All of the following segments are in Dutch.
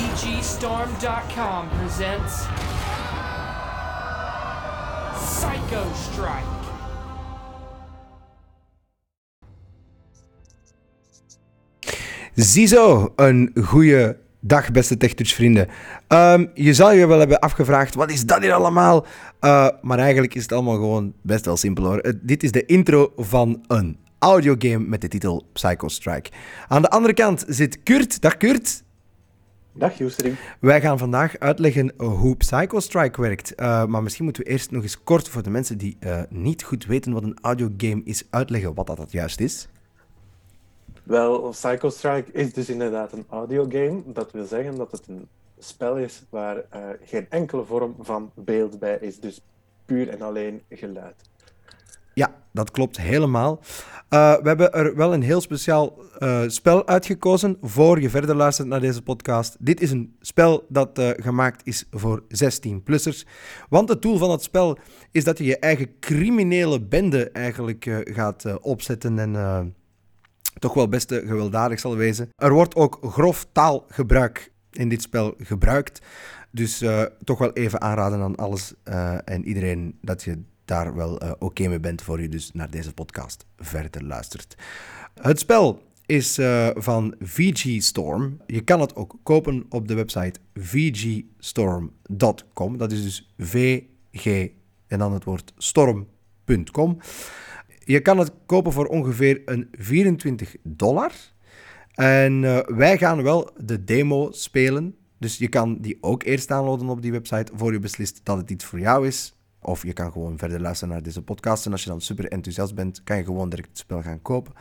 VGStorm.com presents Psycho Strike. Ziezo, een goede dag, beste TechTouch-vrienden. Ehm, je zal je wel hebben afgevraagd, wat is dat hier allemaal? Uh, maar eigenlijk is het allemaal gewoon best wel simpel hoor. Uh, dit is de intro van een audiogame met de titel Psycho Strike. Aan de andere kant zit Kurt. Dag Kurt. Dag Joestering. Wij gaan vandaag uitleggen hoe Psycho Strike werkt. Uh, maar misschien moeten we eerst nog eens kort voor de mensen die niet goed weten wat een audiogame is, uitleggen wat dat, dat juist is. Wel, Psycho Strike is dus inderdaad een audiogame. Dat wil zeggen dat het een spel is waar uh, geen enkele vorm van beeld bij is. Dus puur en alleen geluid. Ja, dat klopt helemaal. Uh, we hebben er wel een heel speciaal uh, spel uitgekozen voor je verder luistert naar deze podcast. Dit is een spel dat uh, gemaakt is voor 16-plussers. Want het doel van het spel is dat je je eigen criminele bende eigenlijk gaat opzetten en toch wel best gewelddadig zal wezen. Er wordt ook grof taalgebruik in dit spel gebruikt. Dus toch wel even aanraden aan alles en iedereen dat je daar wel uh, oké mee bent voor je dus naar deze podcast verder luistert. Het spel is van VG Storm. Je kan het ook kopen op de website vgstorm.com. Dat is dus VG en dan het woord storm.com. Je kan het kopen voor ongeveer een 24 dollar. En uh, wij gaan wel de demo spelen. Dus je kan die ook eerst downloaden op die website voor je beslist dat het iets voor jou is. Of je kan gewoon verder luisteren naar deze podcast. En als je dan super enthousiast bent, kan je gewoon direct het spel gaan kopen.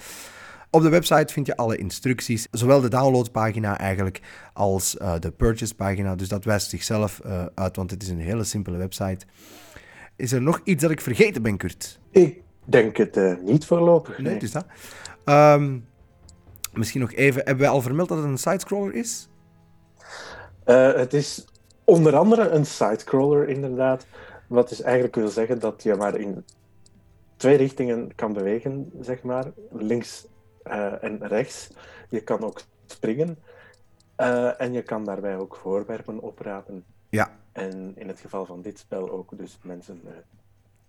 Op de website vind je alle instructies, zowel de downloadpagina eigenlijk als uh, de purchase pagina. Dus dat wijst zichzelf uh, uit, want het is een hele simpele website. Is er nog iets dat ik vergeten ben, Kurt? Ik denk het uh, niet voorlopig. Nee, nee dus dat. Um, misschien nog even, hebben wij al vermeld dat het een sidescroller is? Het is onder andere een sidescroller, inderdaad. Wat dus eigenlijk wil zeggen dat je maar in twee richtingen kan bewegen, zeg maar. Links uh, en rechts. Je kan ook springen. en je kan daarbij ook voorwerpen oprapen. Ja. En in het geval van dit spel ook dus mensen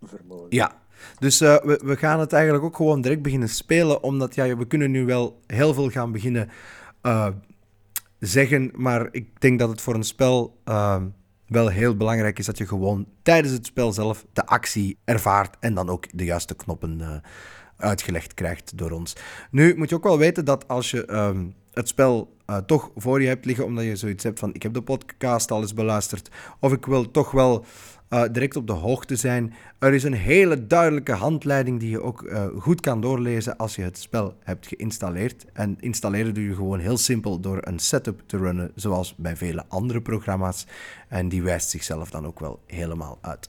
vermogen. Ja, dus uh, we, we gaan het eigenlijk ook gewoon direct beginnen spelen, omdat ja, we kunnen nu wel heel veel gaan beginnen uh, zeggen, maar ik denk dat het voor een spel uh, wel heel belangrijk is dat je gewoon tijdens het spel zelf de actie ervaart en dan ook de juiste knoppen uitgelegd krijgt door ons. Nu moet je ook wel weten dat als je ehm, het spel toch voor je hebt liggen, omdat je zoiets hebt van ik heb de podcast al eens beluisterd, of ik wil toch wel uh, direct op de hoogte zijn. Er is een hele duidelijke handleiding die je ook uh, goed kan doorlezen als je het spel hebt geïnstalleerd. En installeren doe je gewoon heel simpel door een setup te runnen, zoals bij vele andere programma's. En die wijst zichzelf dan ook wel helemaal uit.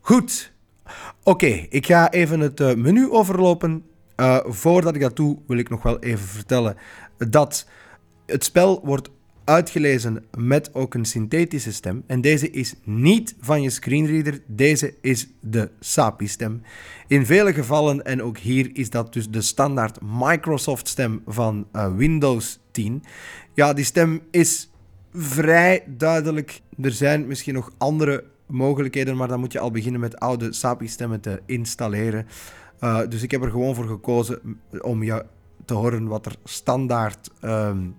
Goed. Oké, ik ga even het uh, menu overlopen. voordat ik dat doe, wil ik nog wel even vertellen dat het spel wordt uitgelezen met ook een synthetische stem. En deze is niet van je screenreader, deze is de SAPI-stem. In vele gevallen, en ook hier is dat dus de standaard Microsoft-stem van uh, Windows 10. Ja, die stem is vrij duidelijk. Er zijn misschien nog andere mogelijkheden, maar dan moet je al beginnen met oude SAPI-stemmen te installeren. Uh, dus ik heb er gewoon voor gekozen om je te horen wat er standaard um,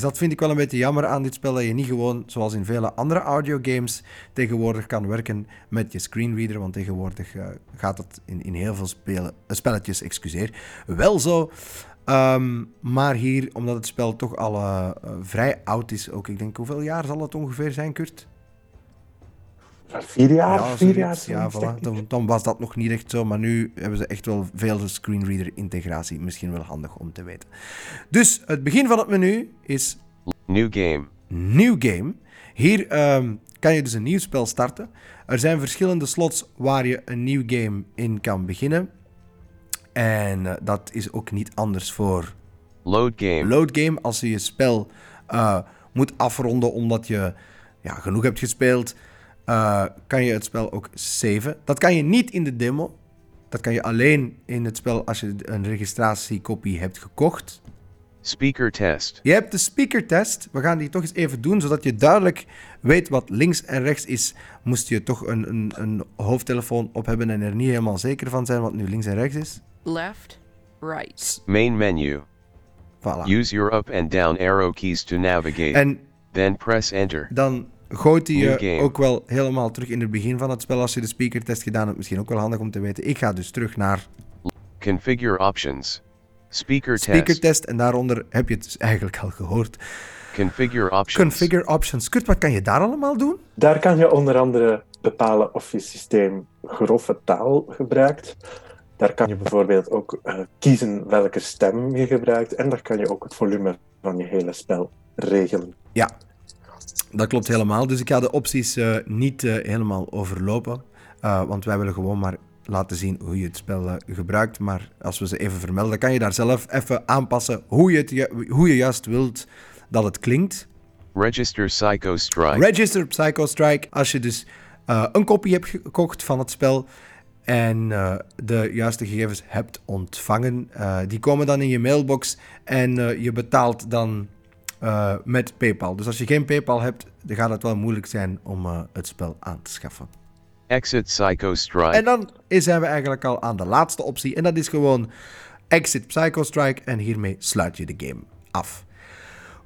Dat vind ik wel een beetje jammer aan dit spel, dat je niet gewoon, zoals in vele andere audiogames, tegenwoordig kan werken met je screenreader, want tegenwoordig uh, gaat het in, in heel veel spelen, uh, spelletjes, excuseer, wel zo. Um, maar hier, omdat het spel toch al uh, vrij oud is, ook ik denk, hoeveel jaar zal het ongeveer zijn, Kurt? Vier jaar, ja, vier jaar. Ja, voilà. dan, dan, was dat nog niet echt zo, maar nu hebben ze echt wel veel screenreader-integratie. Misschien wel handig om te weten. Dus het begin van het menu is... New game. New game. Hier um, kan je dus een nieuw spel starten. Er zijn verschillende slots waar je een nieuw game in kan beginnen. En uh, dat is ook niet anders voor... Load game. Load game, als je je spel uh, moet afronden omdat je ja, genoeg hebt gespeeld uh, kan je het spel ook saven. Dat kan je niet in de demo. Dat kan je alleen in het spel als je een registratiekopie hebt gekocht. Speaker test. Je hebt de speakertest. We gaan die toch eens even doen, zodat je duidelijk weet wat links en rechts is. Moest je toch een, een, een hoofdtelefoon op hebben en er niet helemaal zeker van zijn wat nu links en rechts is. left, right, Main menu. Voilà. Use your up and down arrow keys to navigate. En then press enter. dan gooit hij je ook wel helemaal terug in het begin van het spel als je de speakertest gedaan hebt. Misschien ook wel handig om te weten. Ik ga dus terug naar Configure options. Speaker test. en daaronder heb je het dus eigenlijk al gehoord. Configure options. Configure options. Kurt, wat kan je daar allemaal doen? Daar kan je onder andere bepalen of je systeem grove taal gebruikt. Daar kan je bijvoorbeeld ook eh, kiezen welke stem je gebruikt. En daar kan je ook het volume van je hele spel regelen. Ja, dat klopt helemaal. Dus ik ga de opties eh, niet eh, helemaal overlopen. eh, want wij willen gewoon maar laten zien hoe je het spel gebruikt. Maar als we ze even vermelden, kan je daar zelf even aanpassen hoe je, het, ju- hoe je juist wilt dat het klinkt. Register Psycho Strike. Register Psycho Strike. Als je dus een kopie hebt gekocht van het spel en de juiste gegevens hebt ontvangen, die komen dan in je mailbox en je betaalt dan eh, met PayPal. Dus als je geen PayPal hebt, dan gaat het wel moeilijk zijn om eh, het spel aan te schaffen. Exit Psycho Strike. En dan zijn we eigenlijk al aan de laatste optie en dat is gewoon Exit Psycho Strike en hiermee sluit je de game af.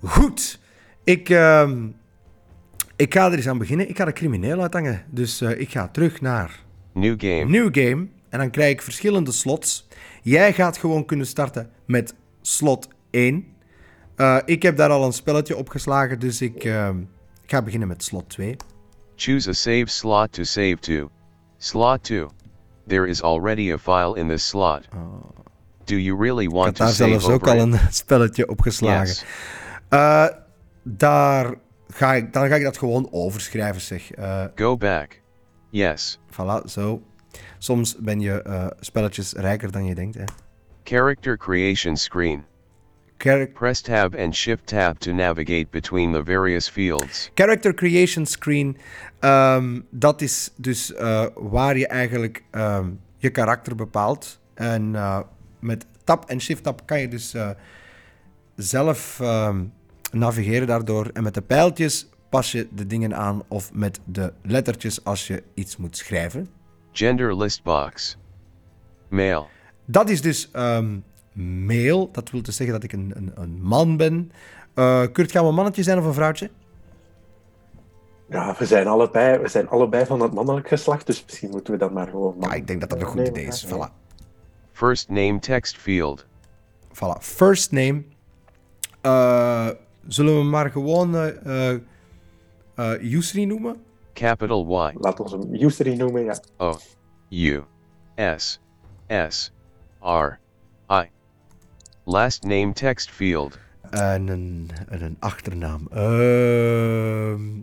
Goed, ik, ehm, ik ga er eens aan beginnen. Ik ga de crimineel uithangen. Dus eh, ik ga terug naar New game. New Game. En dan krijg ik verschillende slots. Jij gaat gewoon kunnen starten met slot 1. Eh, ik heb daar al een spelletje opgeslagen, dus ik, ehm, ik ga beginnen met slot 2. Choose a save slot to save to. Slot 2. There is already a file in this slot. Do you really Ik want heb to daar zelfs ook al een spelletje opgeslagen. Yes. Eh, daar ga ik, dan ga ik dat gewoon overschrijven, zeg. Eh, Go back. Yes. voilà, zo. Soms ben je spelletjes rijker dan je denkt. Hè. Character creation screen. Press tab and shift tab to navigate between the various fields. character creation screen, ehm, dat is dus eh, waar je eigenlijk ehm, je karakter bepaalt. En eh, met tab en shift tab kan je dus eh, zelf ehm, navigeren daardoor. En met de pijltjes pas je de dingen aan of met de lettertjes als je iets moet schrijven. Gender list box. Male. Dat is dus male. Dat wil dus zeggen dat ik een, een, een man ben. Eh Kurt, gaan we een mannetje zijn of een vrouwtje? Ja, we zijn allebei, we zijn allebei van het mannelijk geslacht, dus misschien moeten we dan maar gewoon... Ja, ik denk dat dat een goed Nee, idee is. Voilà. First name text field. Voilà. First name. Eh, zullen we maar gewoon eh eh, eh, Yusri noemen? Capital Y. Laat ons hem Usery noemen, ja. O. U. S. S. R. Last name text field. En een, en een achternaam. Ehm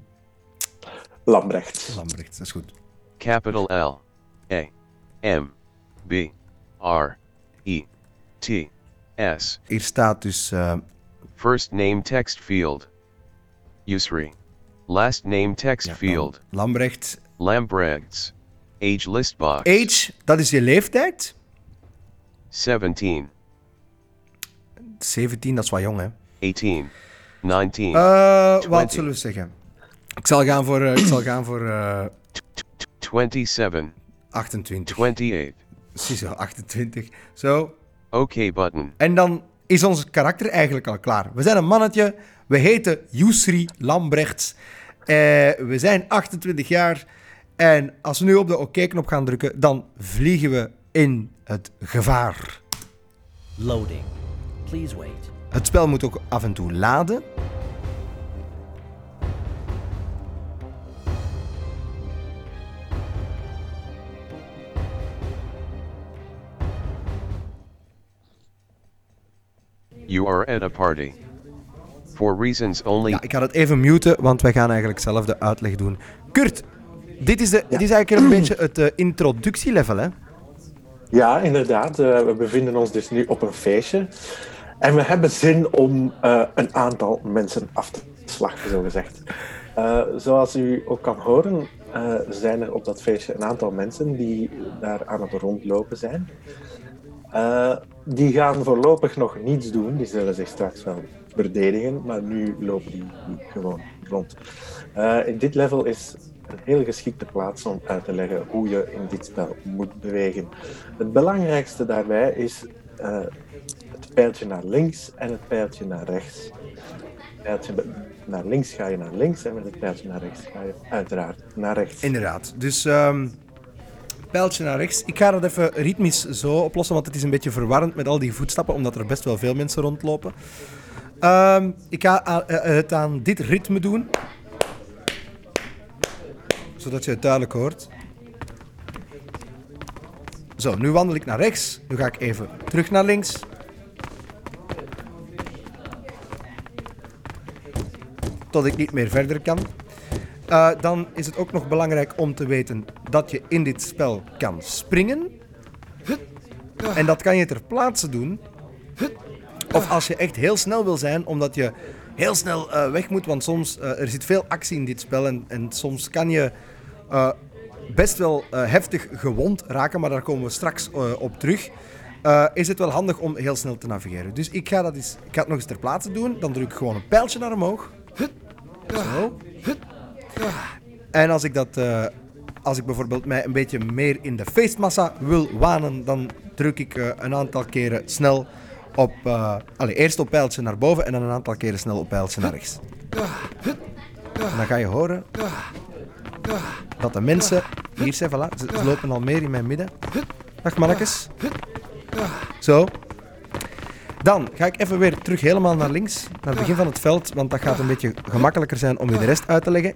Lambrecht. Lambrecht, dat is goed. Capital L. A. M. B. R. E. T. S. Hier staat dus eh, First name text field. Usri. Last name text ja, field. Lambrecht. Lambrechts. Age list box. Age, dat is je leeftijd. 17. 17, dat is wat jong, hè? 18. 19. Eh, wat 20. zullen we zeggen? Ik zal gaan voor, eh, ik zal gaan voor eh, 27. 28. 28. Ziezo, 28. Zo. OK button. En dan is ons karakter eigenlijk al klaar. We zijn een mannetje. We heten Yusri Lambrechts. Eh, we zijn 28 jaar. En als we nu op de OK-knop gaan drukken, dan vliegen we in het gevaar. Loading. Please wait. Het spel moet ook af en toe laden. You are at a party. For reasons only. Ja, ik ga het even muten, want wij gaan eigenlijk zelf de uitleg doen. Kurt, dit is, de, dit is eigenlijk een beetje het eh, introductielevel, hè? Ja, inderdaad. Eh, we bevinden ons dus nu op een feestje. En we hebben zin om eh, een aantal mensen af te slachten, zo gezegd. Eh, zoals u ook kan horen, eh, zijn er op dat feestje een aantal mensen die daar aan het rondlopen zijn. Die gaan voorlopig nog niets doen. Die zullen zich straks wel verdedigen, maar nu lopen die gewoon rond. In dit level is een heel geschikte plaats om uit te leggen hoe je in dit spel moet bewegen. Het belangrijkste daarbij is pijltje naar links en het pijltje naar rechts. Het pijltje naar links ga je naar links en met het pijltje naar rechts ga je uiteraard naar rechts. Inderdaad. Dus ehm pijltje naar rechts. Ik ga dat even ritmisch zo oplossen, want het is een beetje verwarrend met al die voetstappen, omdat er best wel veel mensen rondlopen. Ehm, ik ga eh, het aan dit ritme doen. Zodat je het duidelijk hoort. Zo, nu wandel ik naar rechts. Nu ga ik even terug naar links. Tot ik niet meer verder kan. Eh, dan is het ook nog belangrijk om te weten dat je in dit spel kan springen. En dat kan je ter plaatse doen. Of als je echt heel snel wil zijn, omdat je heel snel eh, weg moet. Want soms, eh, er zit veel actie in dit spel. En, en soms kan je best wel heftig gewond raken. Maar daar komen we straks op terug. Is het wel handig om heel snel te navigeren. Dus ik ga, dat eens, ik ga het nog eens ter plaatse doen. Dan druk ik gewoon een pijltje naar omhoog. Zo. En als ik dat, eh, als ik bijvoorbeeld mij een beetje meer in de feestmassa wil wanen, dan druk ik eh, een aantal keren snel op, eh allee, eerst op pijltje naar boven en dan een aantal keren snel op pijltje naar rechts. En dan ga je horen dat de mensen, hier zijn, voilà, ze, ze lopen al meer in mijn midden. Dag mannetjes. Zo. Dan ga ik even weer terug helemaal naar links, naar het begin van het veld, want dat gaat een beetje gemakkelijker zijn om je de rest uit te leggen.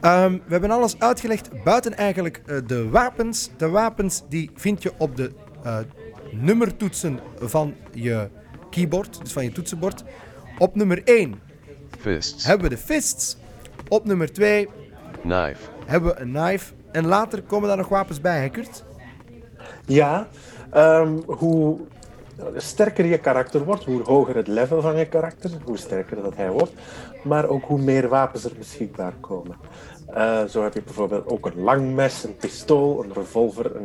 Ehm, we hebben alles uitgelegd, buiten eigenlijk eh, de wapens. De wapens die vind je op de eh, nummertoetsen van je keyboard, dus van je toetsenbord. Op nummer 1 Fists. hebben we de fists. Op nummer 2 Knife. hebben we een knife. En later komen daar nog wapens bij, hè Kurt? Ja, ehm, hoe sterker je karakter wordt, hoe hoger het level van je karakter, hoe sterker dat hij wordt, maar ook hoe meer wapens er beschikbaar komen. Eh, zo heb je bijvoorbeeld ook een lang mes, een pistool, een revolver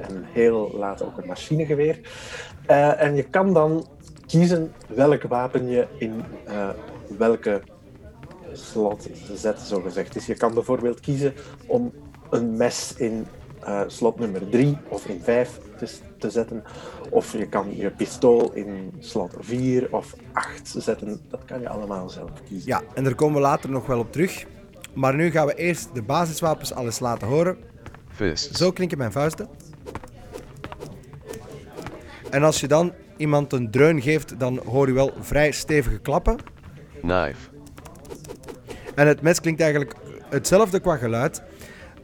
en heel laat ook een machinegeweer. Eh, en je kan dan kiezen welk wapen je in eh, welke slot zetten, zo gezegd. Dus je kan bijvoorbeeld kiezen om een mes in slot nummer 3 of in 5 te, te zetten. Of je kan je pistool in slot 4 of 8 zetten. Dat kan je allemaal zelf kiezen. Ja, en daar komen we later nog wel op terug. Maar nu gaan we eerst de basiswapens alles laten horen. Fists. Zo klinken mijn vuisten. En als je dan iemand een dreun geeft, dan hoor je wel vrij stevige klappen. Knife. En het mes klinkt eigenlijk hetzelfde qua geluid.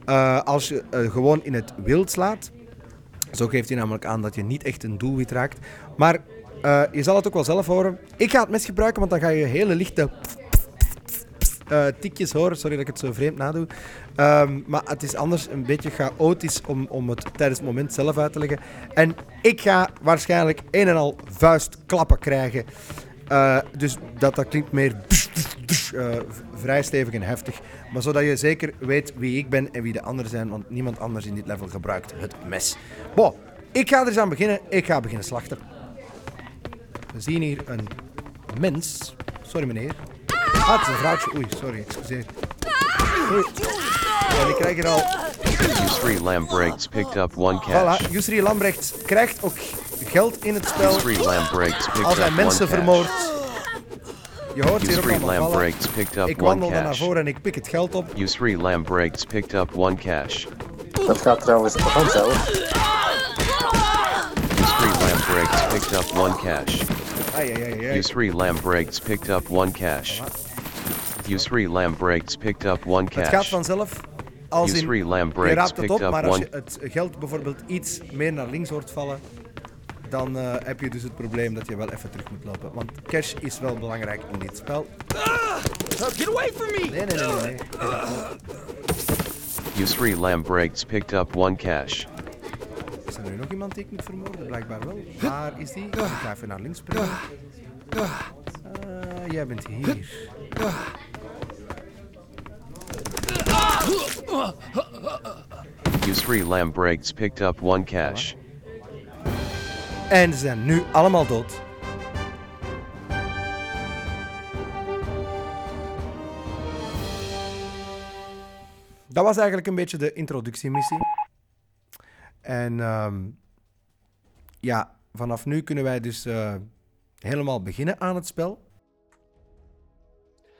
eh, als je eh, gewoon in het wild slaat. Zo geeft hij namelijk aan dat je niet echt een doelwit raakt. Maar eh, je zal het ook wel zelf horen. Ik ga het mes gebruiken, want dan ga je hele lichte eh, tikjes horen. Sorry dat ik het zo vreemd nadoe. Ehm, maar het is anders een beetje chaotisch om, om het tijdens het moment zelf uit te leggen. En ik ga waarschijnlijk een en al vuistklappen krijgen. Eh, dus dat, dat klinkt meer eh, vrij stevig en heftig. Maar zodat je zeker weet wie ik ben en wie de anderen zijn. Want niemand anders in dit level gebruikt het mes. Bon, ik ga er eens aan beginnen. Ik ga beginnen slachten. We zien hier een mens. Sorry meneer. Ah, het is een vrouwtje. Oei, sorry, excuseer. Oei. En ik krijg hier al... Yusri Lambrechts picked up one. Voilà, Yusri Lambrecht krijgt ook geld in het spel Yusri Lambrechts picked als hij mensen vermoordt. Je hoort hier ook Yusri allemaal vallen. Lambrechts picked up Ik one wandel dan naar cash. voren en ik pik het geld op. Yusri Lambrechts picked up one cash. Dat gaat trouwens vanzelf. Yusri Lambrechts picked up one cash. Ai, ai, ai, ai. Yusri Lambrechts picked up one cash. Yusri Lambrechts picked up one Het gaat cash. vanzelf. Als in, Yusri je Lambrechts raapt het picked op, up maar als je het geld bijvoorbeeld iets meer naar links hoort vallen, dan eh, heb je dus het probleem dat je wel even terug moet lopen. Want cash is wel belangrijk in dit spel. Get away from me! Nee, nee, nee, nee. nee. Yusri Lambrechts picked up one cash. Is er nu nog iemand die ik moet vermoorden? Blijkbaar wel. Waar is die? Ik ga even naar links springen. Ah, jij bent hier. Yusri Lambrechts picked up one cash. En ze zijn nu allemaal dood. Dat was eigenlijk een beetje de introductiemissie. En ehm, ja, vanaf nu kunnen wij dus eh, helemaal beginnen aan het spel.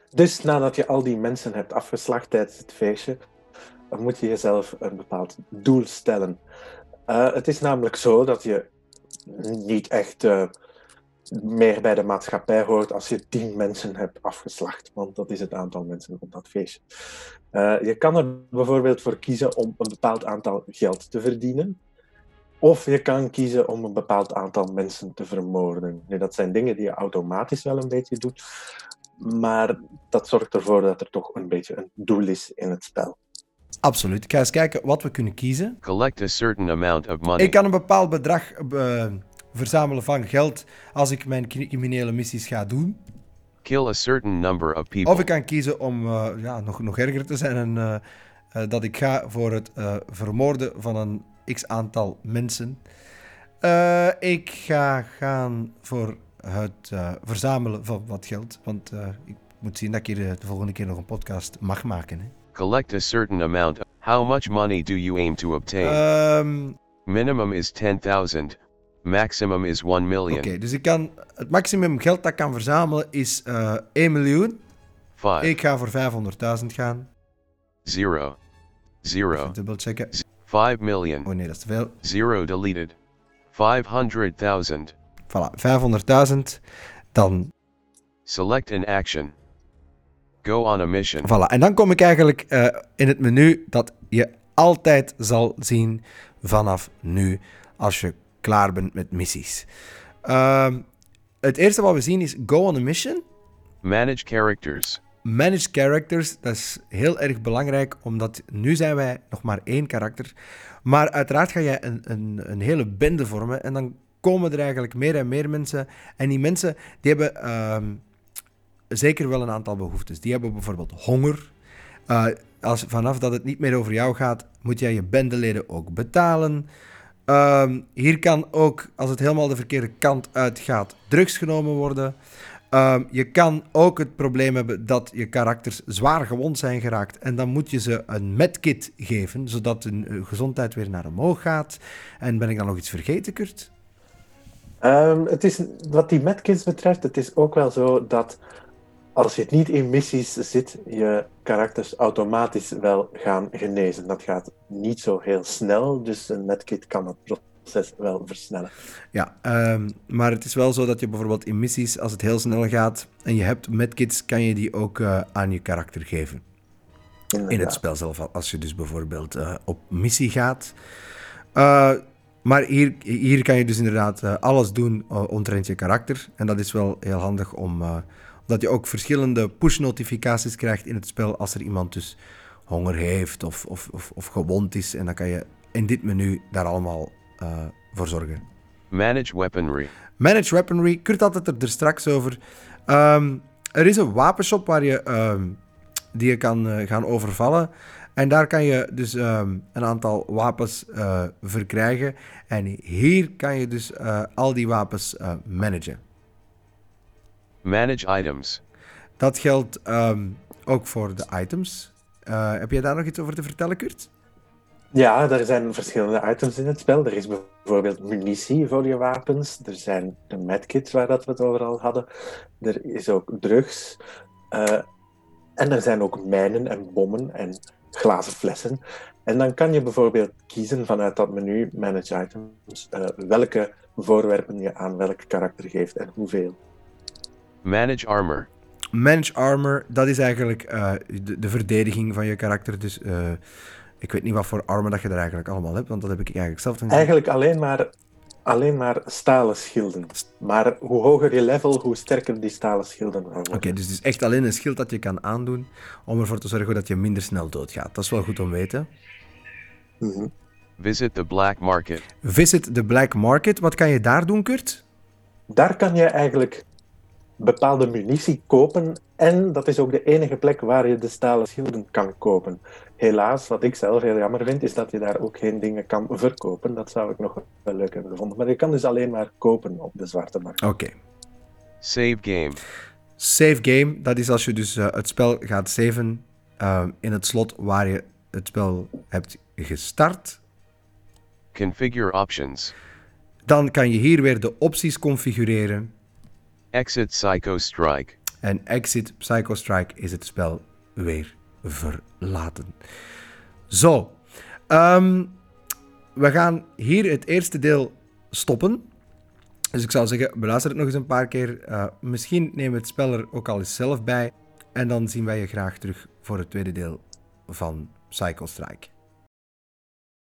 Dus nadat je al die mensen hebt afgeslacht tijdens het feestje, moet je jezelf een bepaald doel stellen. Eh, het is namelijk zo dat je niet echt eh, meer bij de maatschappij hoort als je tien mensen hebt afgeslacht, want dat is het aantal mensen op dat feestje. Eh, je kan er bijvoorbeeld voor kiezen om een bepaald aantal geld te verdienen. Of je kan kiezen om een bepaald aantal mensen te vermoorden. Nu, dat zijn dingen die je automatisch wel een beetje doet, maar dat zorgt ervoor dat er toch een beetje een doel is in het spel. Absoluut. Ik ga eens kijken wat we kunnen kiezen. Collect a certain amount of money. Ik kan een bepaald bedrag eh, verzamelen van geld als ik mijn criminele missies ga doen. Kill a certain number of people. Of ik kan kiezen om eh, ja, nog, nog erger te zijn en eh, dat ik ga voor het vermoorden van een x aantal mensen. Ik ga gaan voor het verzamelen van wat geld, want ik moet zien dat ik hier de volgende keer nog een podcast mag maken. Hè. Collect a certain amount. How much money do you aim to obtain? Ehm, Minimum is 10,000. Maximum is 1 million. Oké, dus ik kan, het maximum geld dat ik kan verzamelen is eh 1 miljoen. 5, Ik ga voor 500.000 gaan. 0, 0, Dubbel checken. 5 million. Oh nee, dat is te veel. 0 deleted. 500,000. Voilà, 500.000. Dan, Select an action. Go on a mission. voilà. En dan kom ik eigenlijk eh, in het menu dat je altijd zal zien vanaf nu als je klaar bent met missies. Ehm, het eerste wat we zien is Go on a Mission. Manage characters. Manage characters, dat is heel erg belangrijk, omdat nu zijn wij nog maar één karakter. Maar uiteraard ga jij een, een, een hele bende vormen en dan komen er eigenlijk meer en meer mensen. En die mensen, die hebben ehm, zeker wel een aantal behoeftes. Die hebben bijvoorbeeld honger. Eh, als, vanaf dat het niet meer over jou gaat, moet jij je bendeleden ook betalen. Ehm, hier kan ook, als het helemaal de verkeerde kant uitgaat, drugs genomen worden. Ehm, je kan ook het probleem hebben dat je karakters zwaar gewond zijn geraakt. En dan moet je ze een medkit geven, zodat hun eh, gezondheid weer naar omhoog gaat. En ben ik dan nog iets vergeten, Kurt? Ehm, het is, wat die medkits betreft, het is ook wel zo dat als je niet in missies zit, je karakters automatisch wel gaan genezen. Dat gaat niet zo heel snel, dus een medkit kan het proces wel versnellen. Ja, ehm, maar het is wel zo dat je bijvoorbeeld in missies, als het heel snel gaat en je hebt medkits, kan je die ook eh, aan je karakter geven. In het spel zelf, als je dus bijvoorbeeld eh, op missie gaat. Eh, maar hier, hier kan je dus inderdaad alles doen omtrent je karakter. En dat is wel heel handig om, omdat je ook verschillende push-notificaties krijgt in het spel als er iemand dus honger heeft of, of, of, of gewond is. En dan kan je in dit menu daar allemaal eh, voor zorgen. Manage weaponry. Manage Weaponry, Kurt had het er, er straks over. Ehm, er is een wapenshop waar je, ehm, die je kan eh, gaan overvallen. En daar kan je dus ehm, een aantal wapens eh, verkrijgen. En hier kan je dus al die wapens managen. Manage items. Dat geldt ehm, ook voor de items. Eh, heb jij daar nog iets over te vertellen, Kurt? Ja, er zijn verschillende items in het spel. Er is bijvoorbeeld munitie voor je wapens. Er zijn de medkits waar dat we het over al hadden. Er is ook drugs. Eh, en er zijn ook mijnen en bommen en glazen flessen. En dan kan je bijvoorbeeld kiezen vanuit dat menu Manage Items eh, welke voorwerpen je aan welk karakter geeft en hoeveel. Manage armor. Manage Armor, dat is eigenlijk eh, de, de verdediging van je karakter. Dus eh, ik weet niet wat voor armor dat je er eigenlijk allemaal hebt, want dat heb ik eigenlijk zelf niet. Eigenlijk alleen maar, alleen maar stalen schilden. Maar hoe hoger je level, hoe sterker die stalen schilden worden. Oké, dus het is echt alleen een schild dat je kan aandoen om ervoor te zorgen dat je minder snel doodgaat. Dat is wel goed om te weten. Mhm. Visit the black market. Visit the Black Market. Wat kan je daar doen, Kurt? Daar kan je eigenlijk bepaalde munitie kopen En dat is ook de enige plek waar je de stalen schilden kan kopen. Helaas, wat ik zelf heel jammer vind, is dat je daar ook geen dingen kan verkopen. Dat zou ik nog wel leuk hebben gevonden. Maar je kan dus alleen maar kopen op de zwarte markt. Oké. Save game. Save game, dat is als je dus eh, het spel gaat saven eh, in het slot waar je het spel hebt gestart. Configure options. Dan kan je hier weer de opties configureren. Exit Psycho Strike. En Exit Psycho Strike is het spel weer verlaten. Zo, ehm, we gaan hier het eerste deel stoppen. Dus ik zou zeggen, beluister het nog eens een paar keer. Eh, misschien nemen we het spel er ook al eens zelf bij. En dan zien wij je graag terug voor het tweede deel van Psycho Strike.